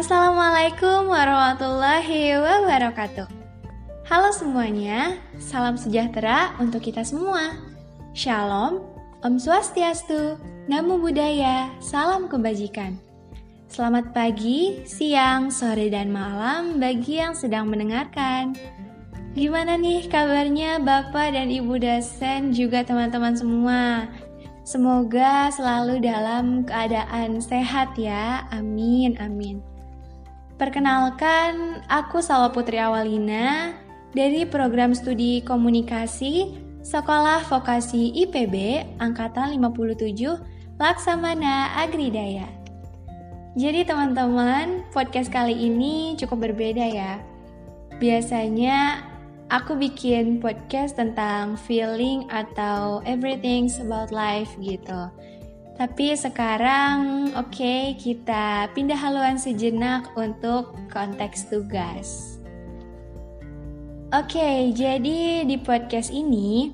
Assalamualaikum warahmatullahi wabarakatuh. Halo semuanya, salam sejahtera untuk kita semua. Shalom, Om Swastiastu, Namo Buddhaya, salam kebajikan. Selamat pagi, siang, sore, dan malam bagi yang sedang mendengarkan. Gimana nih kabarnya Bapak dan Ibu dosen juga teman-teman semua? Semoga selalu dalam keadaan sehat ya. Amin, amin. Perkenalkan, aku Salwa Putri Awalina dari program studi komunikasi Sekolah Vokasi IPB Angkatan 57 Laksamana Agridaya. Jadi teman-teman, podcast kali ini cukup berbeda ya. Biasanya aku bikin podcast tentang feeling atau everything about life gitu. Tapi sekarang, oke, okay, kita pindah haluan sejenak untuk konteks tugas. Oke, okay, jadi di podcast ini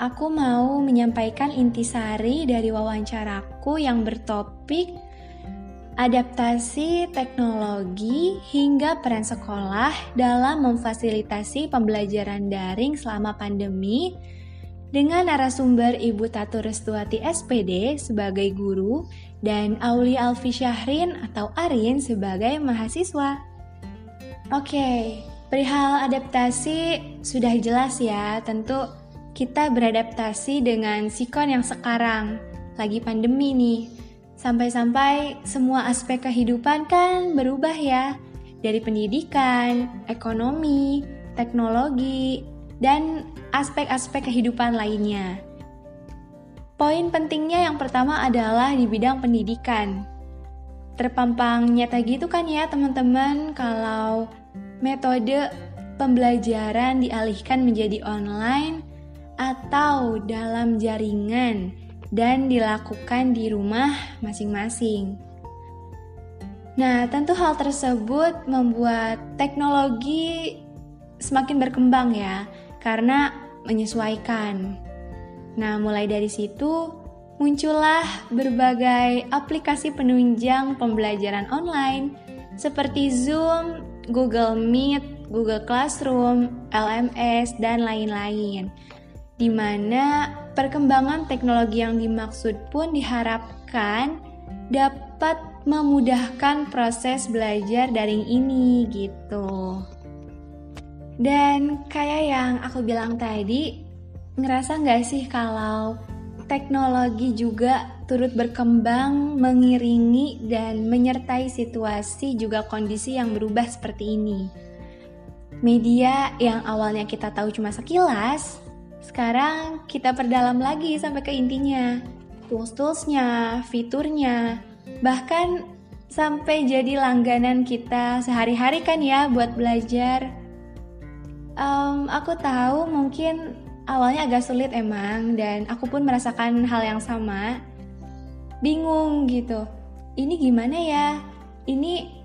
aku mau menyampaikan intisari dari wawancaraku yang bertopik adaptasi teknologi hingga peran sekolah dalam memfasilitasi pembelajaran daring selama pandemi dengan narasumber Ibu Tatu Restuati SPD sebagai guru dan Auli Alfi Syahrin atau Arin sebagai mahasiswa. Oke, perihal adaptasi sudah jelas ya, tentu kita beradaptasi dengan sikon yang sekarang, lagi pandemi nih. Sampai-sampai semua aspek kehidupan kan berubah ya, dari pendidikan, ekonomi, teknologi, dan aspek-aspek kehidupan lainnya. Poin pentingnya yang pertama adalah di bidang pendidikan. Terpampang nyata gitu kan ya teman-teman kalau metode pembelajaran dialihkan menjadi online atau dalam jaringan dan dilakukan di rumah masing-masing. Nah, tentu hal tersebut membuat teknologi semakin berkembang ya, karena menyesuaikan. Nah, mulai dari situ muncullah berbagai aplikasi penunjang pembelajaran online seperti Zoom, Google Meet, Google Classroom, LMS, dan lain-lain. Di mana perkembangan teknologi yang dimaksud pun diharapkan dapat memudahkan proses belajar daring ini gitu. Dan kayak yang aku bilang tadi, ngerasa nggak sih kalau teknologi juga turut berkembang, mengiringi, dan menyertai situasi juga kondisi yang berubah seperti ini. Media yang awalnya kita tahu cuma sekilas, sekarang kita perdalam lagi sampai ke intinya. Tools-toolsnya, fiturnya, bahkan sampai jadi langganan kita sehari-hari kan ya buat belajar Um, aku tahu mungkin awalnya agak sulit emang dan aku pun merasakan hal yang sama. Bingung gitu. Ini gimana ya? Ini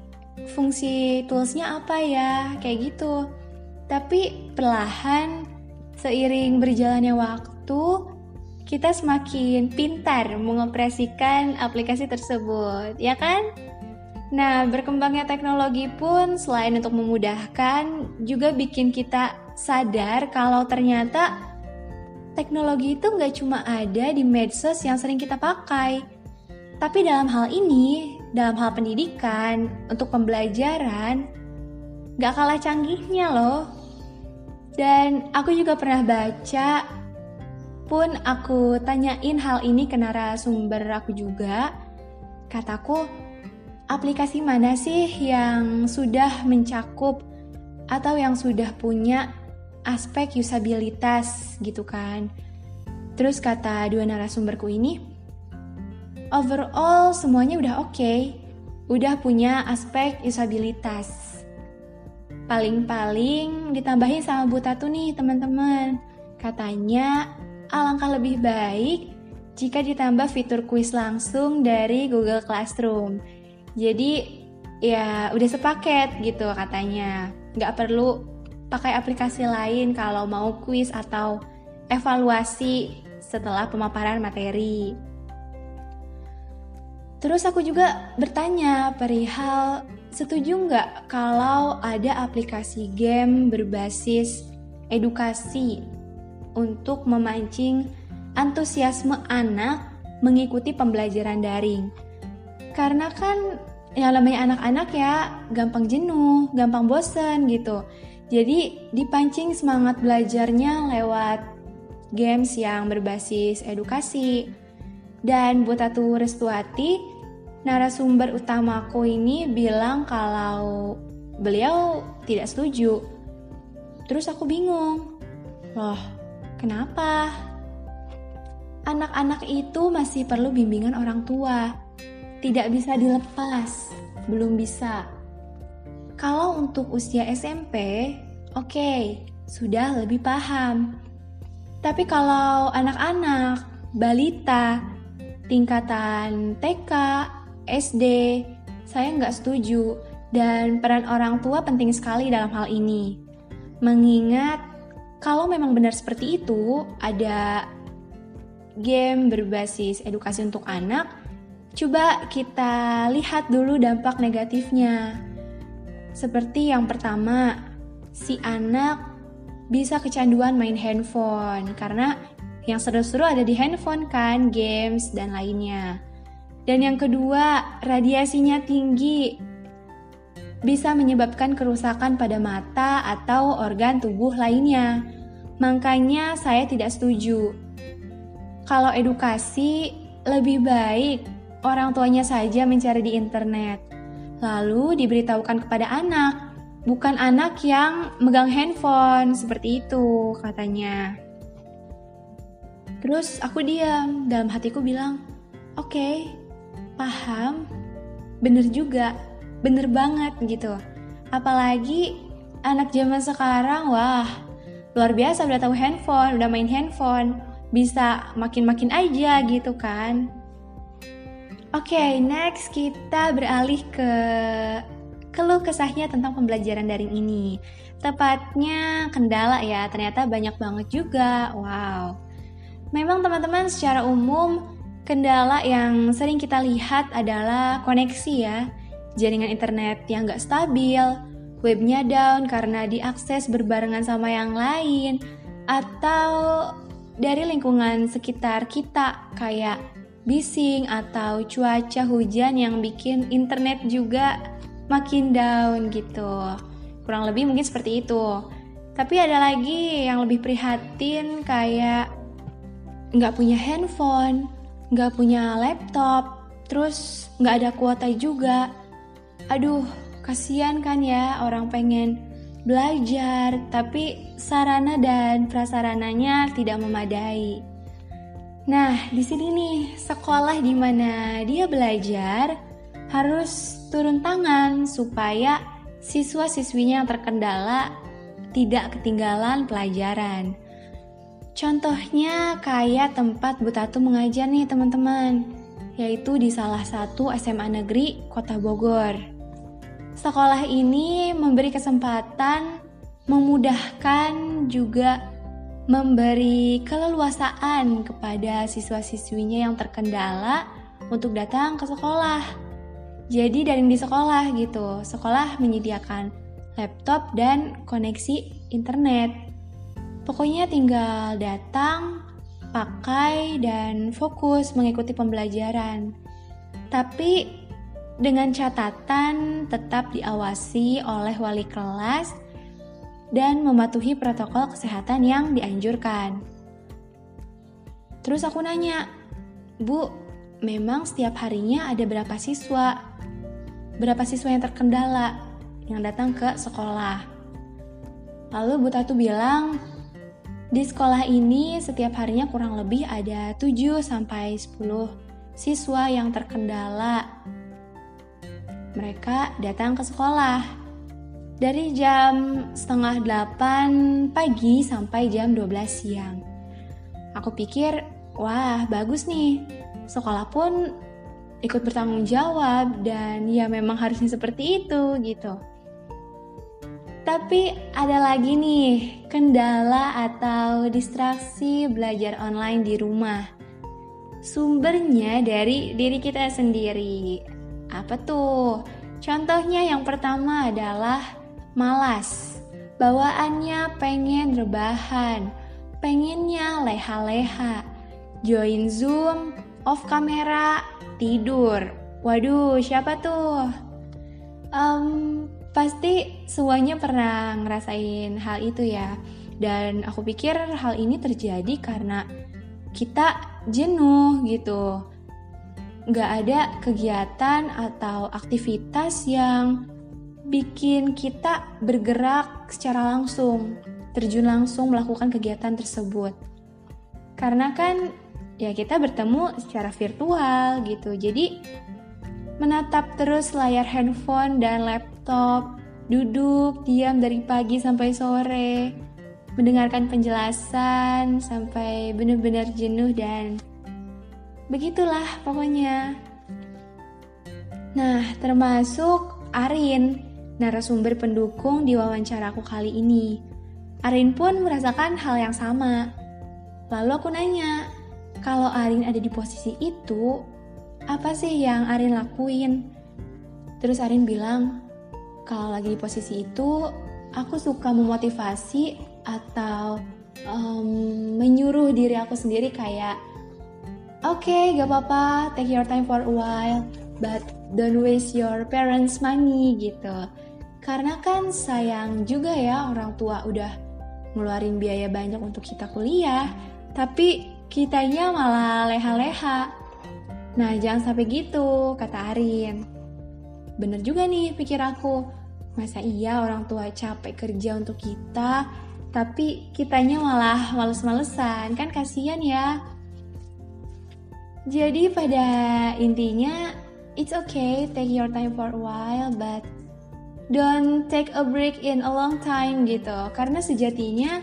fungsi toolsnya apa ya? Kayak gitu. Tapi perlahan seiring berjalannya waktu kita semakin pintar mengoperasikan aplikasi tersebut, ya kan? Nah, berkembangnya teknologi pun selain untuk memudahkan, juga bikin kita sadar kalau ternyata teknologi itu nggak cuma ada di medsos yang sering kita pakai. Tapi dalam hal ini, dalam hal pendidikan, untuk pembelajaran, nggak kalah canggihnya loh. Dan aku juga pernah baca, pun aku tanyain hal ini ke narasumber aku juga. Kataku, aplikasi mana sih yang sudah mencakup atau yang sudah punya aspek usabilitas gitu kan. Terus kata dua narasumberku ini, overall semuanya udah oke, okay, udah punya aspek usabilitas. Paling-paling ditambahin sama Bu Tatu nih teman-teman. Katanya alangkah lebih baik jika ditambah fitur kuis langsung dari Google Classroom jadi ya udah sepaket gitu katanya. Nggak perlu pakai aplikasi lain kalau mau kuis atau evaluasi setelah pemaparan materi. Terus aku juga bertanya perihal setuju nggak kalau ada aplikasi game berbasis edukasi untuk memancing antusiasme anak mengikuti pembelajaran daring. Karena kan yang namanya anak-anak ya gampang jenuh, gampang bosen gitu. Jadi dipancing semangat belajarnya lewat games yang berbasis edukasi. Dan buat Atu Restuati, narasumber utamaku ini bilang kalau beliau tidak setuju. Terus aku bingung. Loh, kenapa? Anak-anak itu masih perlu bimbingan orang tua tidak bisa dilepas, belum bisa. Kalau untuk usia SMP, oke, okay, sudah lebih paham. Tapi kalau anak-anak, balita, tingkatan TK, SD, saya nggak setuju. Dan peran orang tua penting sekali dalam hal ini. Mengingat kalau memang benar seperti itu, ada game berbasis edukasi untuk anak, Coba kita lihat dulu dampak negatifnya. Seperti yang pertama, si anak bisa kecanduan main handphone karena yang seru-seru ada di handphone kan, games dan lainnya. Dan yang kedua, radiasinya tinggi. Bisa menyebabkan kerusakan pada mata atau organ tubuh lainnya. Makanya saya tidak setuju. Kalau edukasi lebih baik orang tuanya saja mencari di internet. Lalu diberitahukan kepada anak, bukan anak yang megang handphone seperti itu katanya. Terus aku diam, dalam hatiku bilang, oke, okay, paham, bener juga, bener banget gitu. Apalagi anak zaman sekarang, wah, luar biasa udah tahu handphone, udah main handphone, bisa makin-makin aja gitu kan. Oke, okay, next kita beralih ke keluh kesahnya tentang pembelajaran daring ini. Tepatnya kendala ya, ternyata banyak banget juga. Wow. Memang teman-teman secara umum kendala yang sering kita lihat adalah koneksi ya. Jaringan internet yang nggak stabil, webnya down karena diakses berbarengan sama yang lain, atau dari lingkungan sekitar kita kayak bising atau cuaca hujan yang bikin internet juga makin down gitu. Kurang lebih mungkin seperti itu. Tapi ada lagi yang lebih prihatin kayak nggak punya handphone, nggak punya laptop, terus nggak ada kuota juga. Aduh, kasihan kan ya orang pengen belajar, tapi sarana dan prasarananya tidak memadai. Nah, di sini nih, sekolah di mana dia belajar harus turun tangan supaya siswa-siswinya yang terkendala tidak ketinggalan pelajaran. Contohnya kayak tempat Butatu mengajar nih teman-teman, yaitu di salah satu SMA negeri Kota Bogor. Sekolah ini memberi kesempatan memudahkan juga memberi keleluasaan kepada siswa-siswinya yang terkendala untuk datang ke sekolah. Jadi dari di sekolah gitu, sekolah menyediakan laptop dan koneksi internet. Pokoknya tinggal datang, pakai, dan fokus mengikuti pembelajaran. Tapi dengan catatan tetap diawasi oleh wali kelas dan mematuhi protokol kesehatan yang dianjurkan. Terus aku nanya, Bu, memang setiap harinya ada berapa siswa? Berapa siswa yang terkendala yang datang ke sekolah? Lalu Bu Tatu bilang, di sekolah ini setiap harinya kurang lebih ada 7 sampai 10 siswa yang terkendala. Mereka datang ke sekolah dari jam setengah delapan pagi sampai jam 12 siang. Aku pikir, wah bagus nih, sekolah pun ikut bertanggung jawab dan ya memang harusnya seperti itu gitu. Tapi ada lagi nih kendala atau distraksi belajar online di rumah. sumbernya dari diri kita sendiri. Apa tuh? Contohnya yang pertama adalah malas. Bawaannya pengen rebahan, pengennya leha-leha. Join Zoom, off kamera, tidur. Waduh, siapa tuh? Um, pasti semuanya pernah ngerasain hal itu ya. Dan aku pikir hal ini terjadi karena kita jenuh gitu. Gak ada kegiatan atau aktivitas yang bikin kita bergerak secara langsung, terjun langsung melakukan kegiatan tersebut. Karena kan ya kita bertemu secara virtual gitu. Jadi menatap terus layar handphone dan laptop, duduk diam dari pagi sampai sore, mendengarkan penjelasan sampai benar-benar jenuh dan begitulah pokoknya. Nah, termasuk Arin narasumber pendukung di wawancaraku kali ini. Arin pun merasakan hal yang sama. Lalu aku nanya, kalau Arin ada di posisi itu, apa sih yang Arin lakuin? Terus Arin bilang, kalau lagi di posisi itu, aku suka memotivasi atau um, menyuruh diri aku sendiri kayak, oke, okay, gak apa-apa, take your time for a while, but don't waste your parents' money gitu. Karena kan sayang juga ya orang tua udah ngeluarin biaya banyak untuk kita kuliah, tapi kitanya malah leha-leha. Nah, jangan sampai gitu, kata Arin. Bener juga nih pikir aku, masa iya orang tua capek kerja untuk kita, tapi kitanya malah males-malesan, kan kasihan ya. Jadi pada intinya, it's okay take your time for a while, but don't take a break in a long time gitu. Karena sejatinya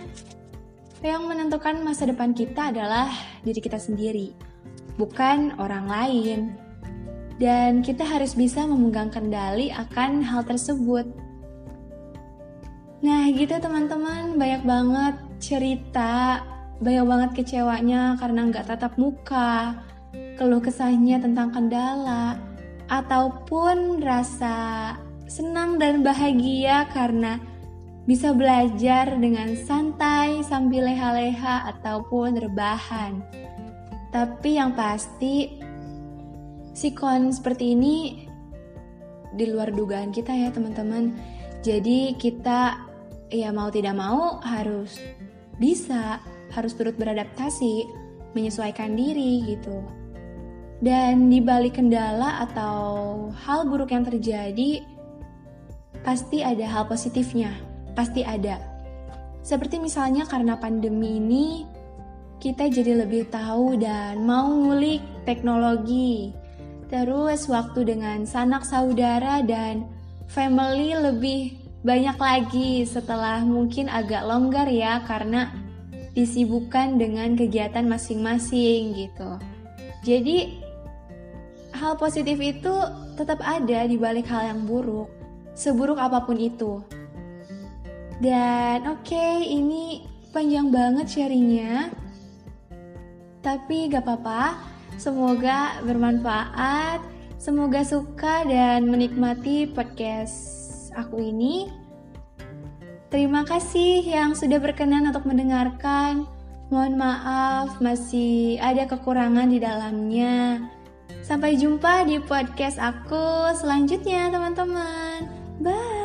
yang menentukan masa depan kita adalah diri kita sendiri bukan orang lain. Dan kita harus bisa memegang kendali akan hal tersebut. Nah gitu teman-teman. Banyak banget cerita banyak banget kecewanya karena nggak tatap muka keluh kesahnya tentang kendala ataupun rasa senang dan bahagia karena bisa belajar dengan santai sambil leha-leha ataupun rebahan. Tapi yang pasti, sikon seperti ini di luar dugaan kita ya teman-teman. Jadi kita ya mau tidak mau harus bisa, harus turut beradaptasi, menyesuaikan diri gitu. Dan di balik kendala atau hal buruk yang terjadi, pasti ada hal positifnya, pasti ada. Seperti misalnya karena pandemi ini, kita jadi lebih tahu dan mau ngulik teknologi. Terus waktu dengan sanak saudara dan family lebih banyak lagi setelah mungkin agak longgar ya karena disibukkan dengan kegiatan masing-masing gitu. Jadi hal positif itu tetap ada di balik hal yang buruk seburuk apa pun itu. Dan oke, okay, ini panjang banget sharingnya. Tapi gak apa-apa, semoga bermanfaat, semoga suka dan menikmati podcast aku ini. Terima kasih yang sudah berkenan untuk mendengarkan. Mohon maaf, masih ada kekurangan di dalamnya. Sampai jumpa di podcast aku selanjutnya, teman-teman. Bye.